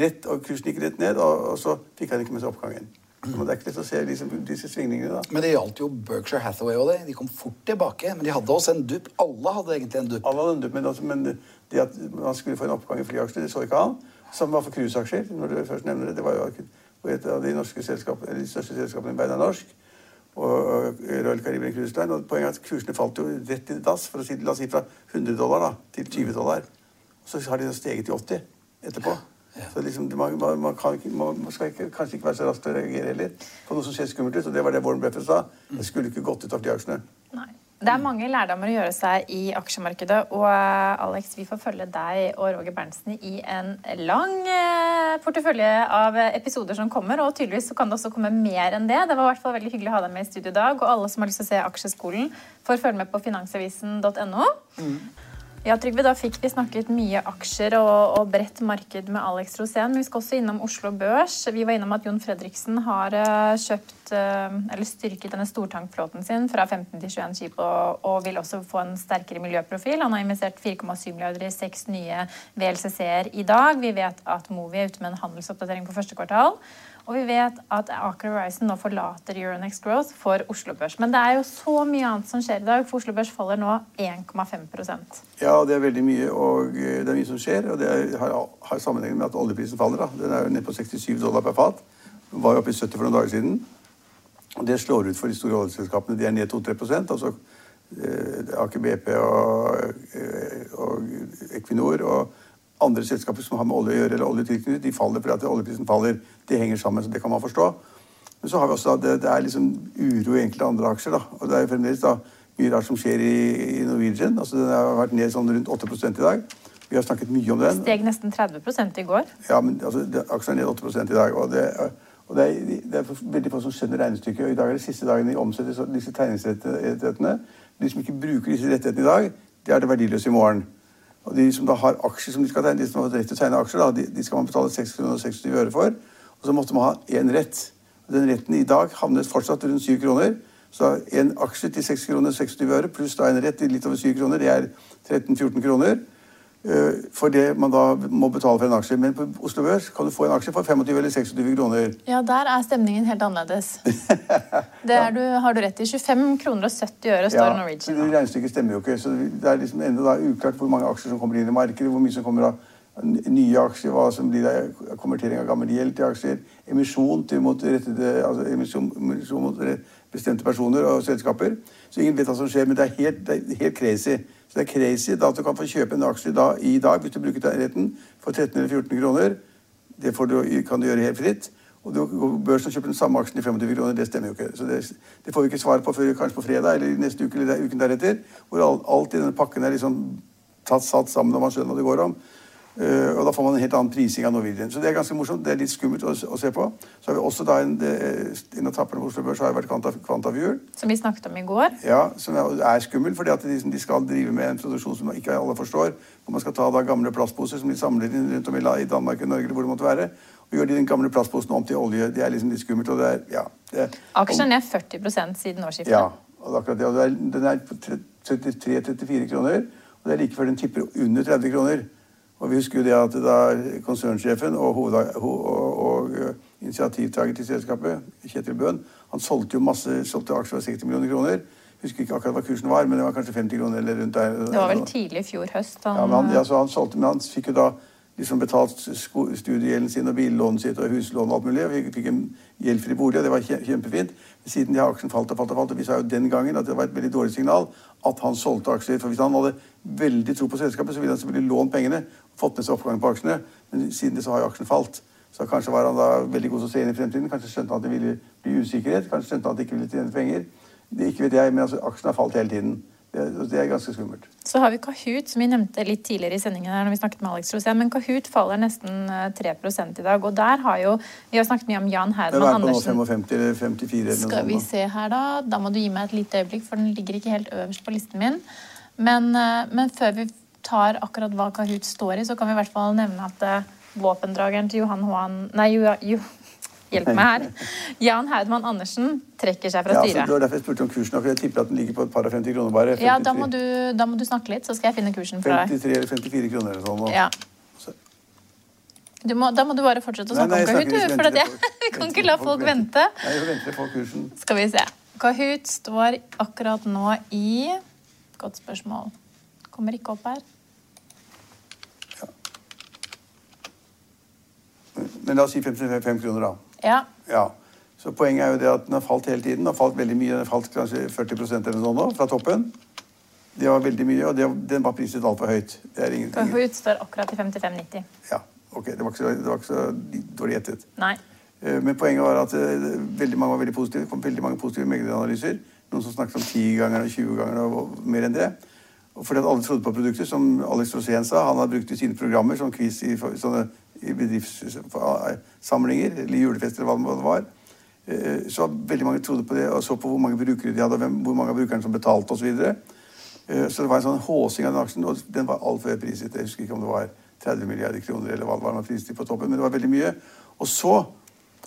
rett, og kursen gikk rett ned, og, og så fikk han ikke med seg oppgangen. Men det er ikke lett å se liksom, disse svingningene, da. Men det gjaldt jo Berkshire Hathaway og det. De kom fort tilbake. Men de hadde også en dupp. Alle hadde egentlig en dupp. Alle hadde en dupp, men, altså, men det at man skulle få en oppgang i flyaksjer, det så ikke han. Som var for cruiseaksjer. når du først nevner det. Det var jo et av de, selskap, de største selskapene i verden er norsk. Og og Royal Caribbean Cruise Line. Og poenget er at kursene falt jo rett i dass. For å si, la oss si fra 100 dollar da, til 20 dollar. Så har de steget til 80 etterpå. Så liksom, man, man, ikke, man man skal ikke, kanskje ikke være så rask til å reagere heller på noe som ser skummelt ut. Og det var det Warren Buffett sa. Det skulle ikke gått ut av flyaksjene. Nei. Det er mange lærdommer å gjøre seg i aksjemarkedet. Og eh, Alex, vi får følge deg og Roger Berntsen i en lang eh, portefølje av episoder som kommer. Og tydeligvis så kan det også komme mer enn det. Det var i hvert fall veldig hyggelig å ha deg med i studio i dag. Og alle som har lyst til å se Aksjeskolen, får følge med på finansavisen.no. Ja, Trygve, Da fikk vi snakket mye aksjer og, og bredt marked med Alex Rosén. Men vi skal også innom Oslo Børs. Vi var innom at Jon Fredriksen har eh, kjøpt eh, eller styrket denne stortankflåten sin fra 15 til 21 skip og, og vil også få en sterkere miljøprofil. Han har investert 4,7 milliarder i seks nye VLCC-er i dag. Vi vet at Movi er ute med en handelsoppdatering på første kvartal. Og vi vet at Aker Horizon nå forlater Euronext Growth for Oslo Børs. Men det er jo så mye annet som skjer i dag, for Oslo Børs faller nå 1,5% Ja, det er veldig mye, og eh, det er mye som skjer. Og det har, har sammenheng med at oljeprisen faller. da. Den er jo nede på 67 dollar per fat. Den var jo oppe i 70 for noen dager siden. Og det slår ut for de store oljeselskapene. De er ned 2-3 altså eh, Aker BP og, eh, og Equinor og andre selskaper som har med olje å gjøre, eller oljetilknytning, de faller fordi at oljeprisen faller. Det henger sammen, så det kan man forstå. Men så har vi også det, det er liksom uro i enkelte andre aksjer. da, og det er jo fremdeles da mye rart som skjer i, i Norwegian. altså Den har vært ned sånn rundt 8% i dag. Vi har snakket mye om den. Steg nesten 30 i går. Ja, men altså, det, aksjen er ned 8% i dag. og det, og det er, det er veldig få som skjønner regnestykket. og I dag er det siste dagen de omsetter disse tegningsrettighetene. De som ikke bruker disse rettighetene i dag, de er det verdiløse i morgen. Og de som da har aksjer som de skal tegne, de som har rett til å tegne aksjer, da, de, de, skal man betale 626 øre for. Og så måtte man ha én rett. Og den retten i dag havnet fortsatt rundt 7 kroner. Så en aksje til 6 kroner 26 øre pluss da en rett til litt over 7 kroner, det er 13-14 kroner. Eh, for det man da må betale for en aksje. Men på Oslo Børs kan du få en aksje for 25 eller 26 kroner. Ja, der er stemningen helt annerledes. Det ja. du, har du rett i. 25 kroner og 70 øre står ja, Norwegian. Ja, Regnestykket stemmer jo ikke. så Det er liksom enda da uklart hvor mange aksjer som kommer inn i markedet, hvor mye som kommer av nye aksjer, hva som blir av konvertering av gammel gjeld til aksjer, emisjon, til mot, rettede, altså emisjon, emisjon mot bestemte personer og selskaper. Så ingen vet hva som skjer, men det er helt, det er helt crazy. Så det er crazy da, at du kan få kjøpe en aksje da, i dag hvis du bruker retten for 13 eller 14 kroner. Det du, kan du gjøre helt fritt. Og du går på børsen og kjøper den samme aksjen i 25 kroner. Det stemmer jo ikke. Så det, det får vi ikke svar på før kanskje på fredag eller neste uke eller uken deretter. Hvor alt, alt i denne pakken er liksom tatt satt sammen, og man skjønner hva det går om. Uh, og Da får man en helt annen prising av Norwegian. Så det er ganske morsomt. Det er litt skummelt å, å se på. Så har vi også da en, en av trappene på Oslo Børs har vært Kvantafjord. Som vi snakket om i går. Ja, som er, skummel, fordi at de, de, skal drive med en produksjon som ikke alle forstår. Hvor man skal ta da gamle plastposer som de samler inn rundt om i, i Danmark og Norge, eller hvor det måtte være. Og gjør de den gamle plastposen om til olje. Det er liksom litt skummelt. og det er, ja, det Aksjen er 40% siden årsskiftet. Ja, og akkurat det. Og er, den er på 33-34 kroner. Og det er like før den tipper under 30 kroner. Og vi husker jo det at da konsernsjefen og, hoved, og, og uh, initiativtaker til selskapet, Kjetil Bøhn, han solgte jo masse solgte aksjer for 60 millioner kroner. Jeg husker ikke akkurat hva kursen var, men det var kanskje 50 kroner eller rundt der. Det var vel tidlig i fjor høst? Han... Ja, men han, ja, han solgte, men han fikk jo da liksom betalt studiegjelden sin og billånet sitt og huslån og alt mulig. Vi fikk en gjeldfri bolig, og det var kjempefint. Men siden de har aksjen falt og falt og falt, og vi sa jo den gangen at det var et veldig dårlig signal at han solgte aksjer. For hvis han hadde veldig tro på selskapet, så ville han selvfølgelig lånt pengene og fått med seg oppgangen på aksjene. Men siden det så har jo aksjen falt. Så kanskje var han da veldig god til å se inn i fremtiden. Kanskje skjønte han at det ville bli usikkerhet. Kanskje skjønte han at det ikke ville tjene penger. Det ikke vet jeg, men altså, aksjen har falt hele tiden. Det er ganske skummelt. Så har vi Kahoot, som vi nevnte litt tidligere i sendingen. her når vi snakket med Alex Rosén, Men Kahoot faller nesten 3 eh, i dag. Og der har jo Vi har snakket mye om Jan Herman Andersen. Det er på 55 eller 54 eller Skal vi se her, da. Da må du gi meg et lite øyeblikk, for den ligger ikke helt øverst på listen min. Men, eh, men før vi tar akkurat hva Kahoot står i, så kan vi i hvert fall nevne at uh, våpendrageren til Johan Hoan Nei, jo, jo, Hjelp meg her. Jan Haudmann Andersen trekker seg fra styret. Ja, det var derfor jeg spurte om kursen. For jeg tipper at den ligger på et par og 50 kroner bare. 53. Ja, da må, du, da må, du, snakke litt, så skal jeg finne kursen for deg. 53 eller 54 kroner eller sånn. Ja. Må, da må du bare fortsette å snakke nei, nei, om Kahoot, for det, vi kan ikke la folk vente. Nei, jeg venter på kursen. Skal vi se. Kahoot står akkurat nå i Godt spørsmål. Kommer ikke opp her. Ja. Men la oss si 55 kroner, da. Ja. ja. Så poenget er jo det at den har falt hele tiden. Den har falt veldig mye. Den har falt kanskje 40 eller noe sånt nå, fra toppen. Det var veldig mye, og det, den var priset altfor høyt. Det er ingen, Kahoot står akkurat i 55,90. Ja, ok. Det var ikke så, det var ikke så dårlig gjettet. Nei. Eh, men poenget var at eh, veldig mange var veldig positive. Det kom veldig mange positive megleranalyser. Noen som snakket om 10 ganger og 20 ganger og mer enn det. Og fordi at alle trodde på produktet, som Alex Rosén sa. Han har brukt i sine programmer som quiz i sånne i bedriftssamlinger eller julefester eller hva det var. Eh, så veldig mange trodde på det og så på hvor mange brukere de hadde, og hvor mange av brukerne som betalte osv. Så, videre. Eh, så det var en sånn håsing av den aksjen, og den var altfor høyt priset. Jeg husker ikke om det var 30 milliarder kroner eller hva det var priset på toppen, men det var veldig mye. Og så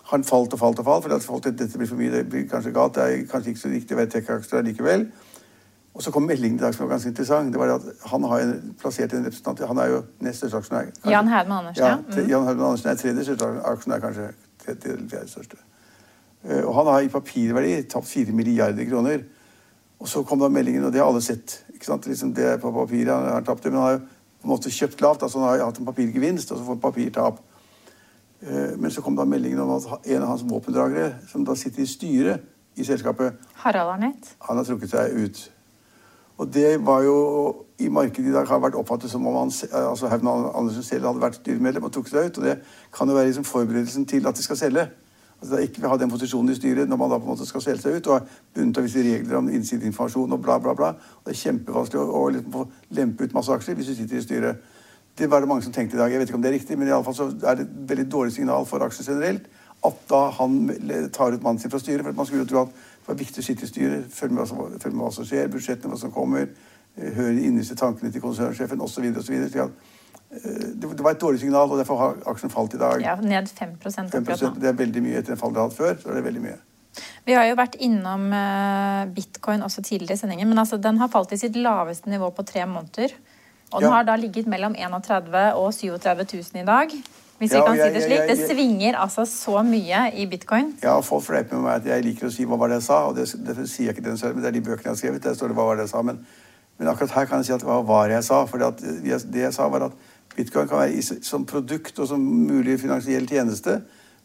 har den falt og falt og falt, for folk, dette blir for mye, det blir kanskje galt, det er kanskje ikke så riktig å være tech-aksjer likevel. Og så kom meldingen i dag som var ganske interessant. det var at Han har plassert en representant Han er jo nest største aksjonær. Jan Herman Andersen. Ja, mm. Jan Herman Andersen er tredje største aksjonær, kanskje. Tredje eller fjerde største. Uh, og han har i papirverdi tapt 4 milliarder kroner. Og så kom da meldingen, og det har alle sett. ikke sant? Liksom det på papiret han har tapt det, Men han har jo på en måte kjøpt lavt. altså Han har hatt en papirgevinst, og så får han papirtap. Uh, men så kom da meldingen om at en av hans våpendragere, som da sitter i styret i selskapet. Harald Arnett. Han har trukket seg ut. Og det var jo i markedet i dag har vært oppfattet som om han, altså Haugen Andersen selv hadde vært styremedlem og trukket seg ut. Og det kan jo være liksom forberedelsen til at de skal selge. Altså ikke ha den posisjonen i styret når man da på en måte skal selge seg ut og er bundet av visse regler om innsideinformasjon og bla, bla, bla. Og det er kjempevanskelig å, å liksom lempe ut masse aksjer hvis du sitter i styret. Det var det mange som tenkte i dag. Jeg vet ikke om det er riktig, men i alle fall så er det et veldig dårlig signal for aksjer generelt at da han tar ut mannen sin fra styret. For man skulle jo tro at det var viktig å sitte i styret, følge med, følge med hva som skjer, budsjettene, hva som kommer, eh, høre de innerste tankene til konsernsjefen osv. Eh, det var et dårlig signal, og derfor har aksjen falt i dag. Ja, Ned 5 5. Det er veldig mye etter en fall det har hatt før. så er det veldig mye. Vi har jo vært innom eh, bitcoin også tidligere i sendingen, men altså, den har falt i sitt laveste nivå på tre måneder. Og den ja. har da ligget mellom 31 og 37 000 i dag. Hvis vi kan si det slik. det svinger altså så mye i bitcoin. Ja, folk fleiper med meg at jeg liker å si hva var det jeg sa. Og det, det sier jeg ikke den selv, men det er de bøkene jeg har skrevet. Der står det hva var det jeg sa. Men, men akkurat her kan jeg si at hva var det jeg sa. For det, det jeg sa, var at bitcoin kan være som produkt og som mulig finansiell tjeneste,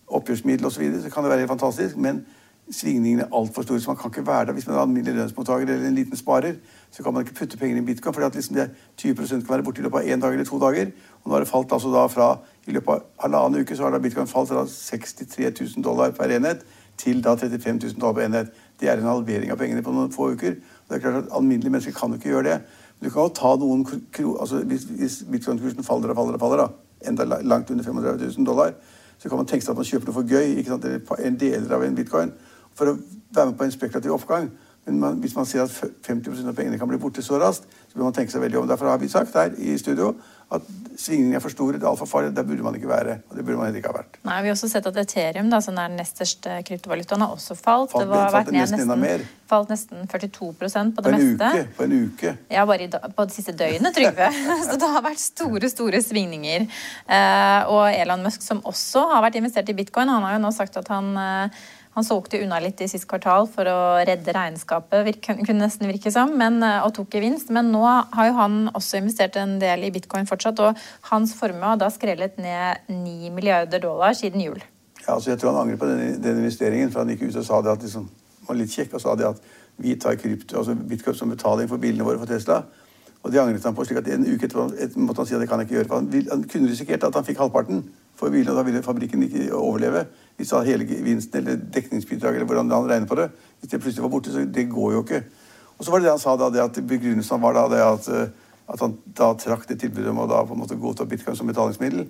oppgjørsmiddel osv., så, videre, så kan det være helt fantastisk. men svingningene er altfor store. Så man kan ikke være der hvis man er alminnelig lønnsmottaker eller en liten sparer. Så kan man ikke putte penger i bitcoin, for liksom 20% kan være borte i løpet av én dag eller to dager. Og nå har det falt altså da fra I løpet av halvannen uke så har da bitcoin falt fra 63 000 dollar per enhet til da 35 000 dollar per enhet. Det er en halvering av pengene på noen få uker. Og det er klart at Alminnelige mennesker kan jo ikke gjøre det. Men du kan jo ta noen altså Hvis, bitcoin-kursen faller og faller og faller, da, enda langt under 35 000 dollar, så kan man tenke seg at man kjøper noe for gøy. ikke sant, eller deler av en bitcoin for å være med på en spekulativ oppgang. Men man, hvis man ser at 50% av pengene kan bli borte så raskt, så bør man tenke seg veldig om. Derfor har vi sagt her i studio at svingningene er for store, det er altfor farlig. Der burde man ikke være. og det burde man heller ikke ha vært. Nei, Vi har også sett at Ethereum, da, som er den nest største kryptovalutaen, har også falt. falt det var, falt nesten, nesten, falt nesten 42% på det på en meste. Uke, på en uke. Ja, bare i, på det siste døgnet, Trygve. så det har vært store, store svingninger. Uh, og Elon Musk, som også har vært investert i bitcoin, han har jo nå sagt at han uh, han solgte unna litt i sist kvartal for å redde regnskapet, kunne nesten virke som, men, eh, og tok gevinst. Men nå har jo han også investert en del i bitcoin fortsatt, og hans formue har da skrellet ned 9 milliarder dollar siden jul. Ja, altså Jeg tror han angrer på den, den, investeringen, for han gikk ut og sa det at liksom, var litt kjekk og sa det at vi tar krypto, altså bitcoin som betaling for bilene våre for Tesla. Og det angret han på. slik at En uke etterpå måtte han si at det kan jeg ikke gjøre. Han, han kunne risikert at han fikk halvparten for bilen, og da ville fabrikken ikke overleve hvis han hele gevinsten eller dekningsbidraget eller hvordan han regner på det, hvis det plutselig var borte, så det går jo ikke. Og så var det det han sa da, det at begrunnelsen var da det at, eh, at han da trakk det tilbudet om å da på en måte godta bitcoin som betalingsmiddel.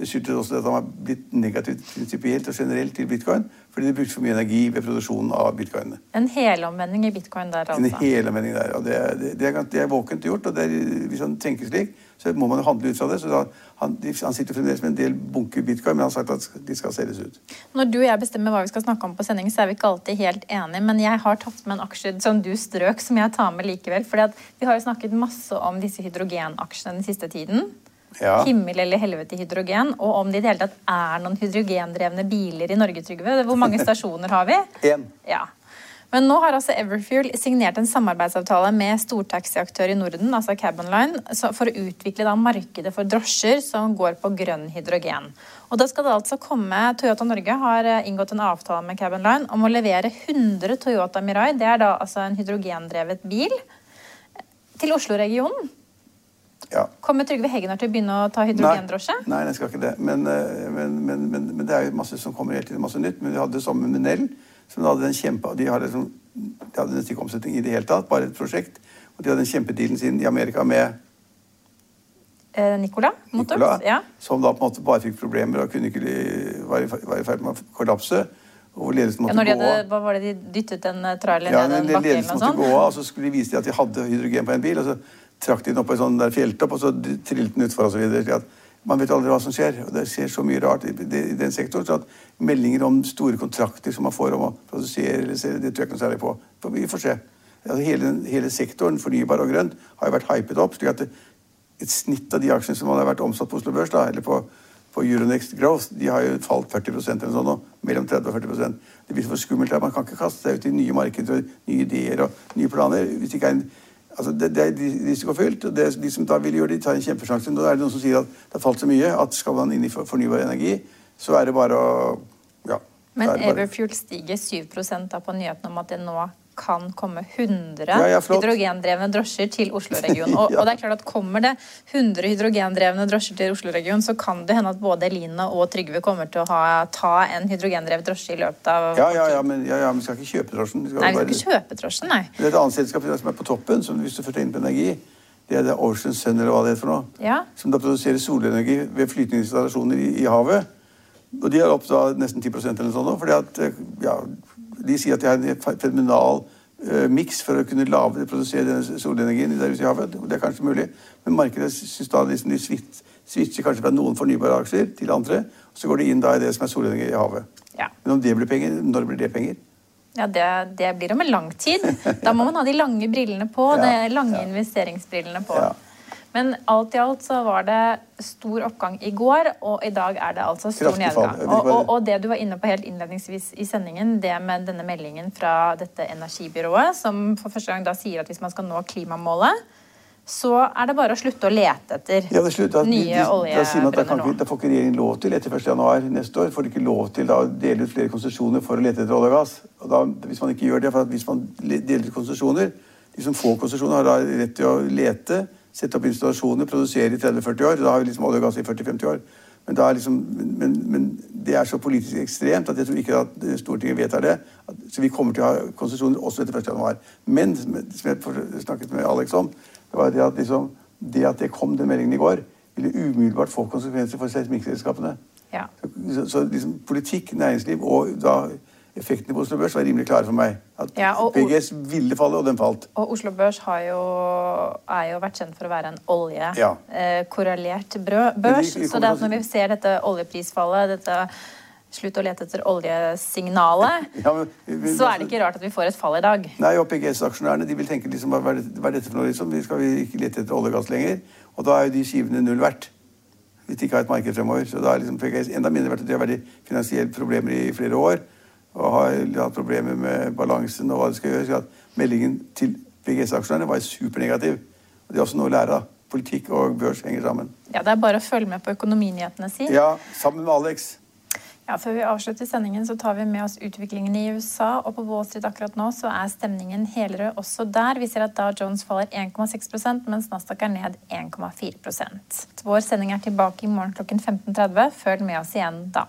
Det skyldtes også at han var blitt negativt prinsipielt og generelt til bitcoin fordi de brukte for mye energi ved produksjonen av bitcoinene. En helomvending i bitcoin der, altså? En helomvending der. og Det, er, det, er, det er våkent gjort. og er, Hvis han tenker slik, så må man jo handle ut fra det. så da, han, han, sitter fremdeles med en del bunker bitcoin, men han har sagt at de skal selges ut. Når du og jeg bestemmer hva vi skal snakke om på sending, så er vi ikke alltid helt enige. Men jeg har tatt med en aksje som du strøk, som jeg tar med likevel. For vi har jo snakket masse om disse hydrogenaksjene den siste tiden ja. himmel eller helvete hydrogen, og om det i det hele tatt er noen hydrogendrevne biler i Norge, Trygve. Hvor mange stasjoner har vi? Én. Ja. Men nå har altså Everfuel signert en samarbeidsavtale med stortaxiaktør i Norden, altså Cabonline, for å utvikle da markedet for drosjer som går på grønn hydrogen. Og da skal det altså komme, Toyota Norge har eh, inngått en avtale med Cabonline om å levere 100 Toyota Mirai, det er da altså en hydrogendrevet bil, til Oslo-regionen. Ja. Kommer Trygve Hegnar til å begynne å ta hydrogendrosje? Nei, nei, jeg skal ikke det. Men, eh, men, men, men, det er jo masse som kommer hele tiden, masse nytt. Men vi hadde det sammen med Nell, som hadde en kjempe, de hadde, liksom, de hadde nesten ikke omsetning i det hele tatt, bare et prosjekt. Og de hadde den kjempedealen sin i Amerika med eh, Nicola, Nicola ja. Som da på en måte bare fikk problemer og kunne ikke være i ferd med å kollapse. Og ledelsen måtte ja, hadde, Hva var det de dyttet en eh, trailer ja, ned en bakke? Ledelsen måtte gå av, og så skulle de vise dem at de hadde hydrogen på en bil. og så trakk de den opp på en sånn der fjelltopp, og så trillet den utfor osv. Man vet aldri hva som skjer. og Det skjer så mye rart i, den sektoren. så at Meldinger om store kontrakter som man får om å produsere, det tror jeg ikke noe særlig på. Vi får se. Altså, hele, hele, sektoren, fornybar og grønt, har jo vært hypet opp. slik at det, et snitt av de aksjene som har vært omsatt på Oslo Børs, da, eller på, på Euronext Growth, de har jo falt 40% eller sånn nå. Mellom 30 og 40% Det blir for skummelt. Man kan ikke kaste seg ut i nye markeder og nye ideer og nye planer hvis det ikke er en Altså det, det, er risikofylt. og det, De som da vil gjøre det, tar en kjempesjanse. Nå er det noen som sier at det har falt så mye at skal man inn i fornybar energi, så er det bare å ja, Men Da er Everfuel stiger 7 da på nyheten om at det nå kan komme 100 Ja, ja, hydrogendrevne drosjer til Oslo-regionen. Og, og det er klart at kommer det 100 hydrogendrevne drosjer til Oslo-regionen, så kan det hende at både Eline og Trygve kommer til å ha, ta en hydrogendrevet drosje i løpet av Ja, ja, ja, men, ja, ja, men vi skal ikke kjøpe drosjen. Vi skal Nei, vi bare- skal ikke kjøpe drosjen, nei. Det er et annet selskap som er på toppen, som hvis du først er inne på energi, det er det Ocean Sun, eller hva det heter for noe. Ja. Som da produserer solenergi ved flytende installasjoner i, i havet. Og de har opp da nesten 10% eller noe sånt fordi at eh, ja, de sier at de har en fenomenal uh, miks for å kunne lave, produsere denne solenergien der ute i havet. Det er kanskje mulig, men markedet syns da liksom de switch- switcher kanskje fra noen fornybare aksjer til andre, og så går de inn da i det som er solenergi i havet. Ja. Men om det blir penger, når blir det penger? Ja, det, det blir om en lang tid. Da må man ha de lange brillene på, Ja, de lange ja. investeringsbrillene på. Ja. Men alt i alt så var det stor oppgang i går, og i dag er det altså stor nedgang. Og, og, og det du var inne på helt innledningsvis i sendingen, det med denne meldingen fra dette energibyrået, som for første gang da sier at hvis man skal nå klimamålet, så er det bare å slutte å lete etter Ja, det slutter de, nye de, sier man at da, oljebrønner da får ikke regjeringen lov til etter 1. januar neste år får de ikke lov til da, å dele ut flere konsesjoner for å lete etter olje og gass. Og da, hvis man ikke gjør det, for hvis man deler ut konsesjoner De som får konsesjoner, har da rett til å lete, sette opp installasjoner, produsere i 30-40 år. Da har vi liksom olje og gass i 40-50 år. Men, liksom, men, men det er så politisk ekstremt at jeg tror ikke at Stortinget vedtar det. Så vi kommer til å ha konsesjoner også etter 1. januar. Men som jeg snakket med Alex om, det var det at, liksom, det at det kom den meldingen i går, ville umiddelbart få konsekvenser for seismikkselskapene. Ja. Så, så liksom, politikk, næringsliv og da effektene på Oslo Børs var rimelig klare for meg. At Ja, PGS ville falle, og den falt. Og Oslo Børs har jo, er jo vært kjent for å være en oljekorrelert ja. eh, børs. Vi, vi Så når vi ser dette oljeprisfallet, dette slutt å lete etter oljesignalet, Ja, men- men- så er det ikke rart at vi får et fall i dag. Nei, og PGS-aksjonærene de vil tenke liksom, hva er dette for noe? liksom? Vi skal vi ikke lete etter olje og gass lenger. Og da er jo de skivene null verdt. Hvis de ikke har et marked fremover. Så da er liksom PGS enda mindre verdt. De har vært i finansielle problemer i flere år. Og har hatt problemer med balansen og hva de skal gjøre. Så at meldingen til VGS-aksjonærene var supernegativ. Og det er også noe å lære av. Politikk og børs henger sammen. Ja, Det er bare å følge med på økonominyhetene si. Ja, sammen med Alex. Ja, Før vi avslutter sendingen, så tar vi med oss utviklingen i USA. Og på Wall Street akkurat nå så er stemningen helere også der. Vi ser at Dow Jones faller 1,6% mens Nasdaq er ned 1,4 Vår sending er tilbake i morgen klokken 15.30. Følg med oss igjen da.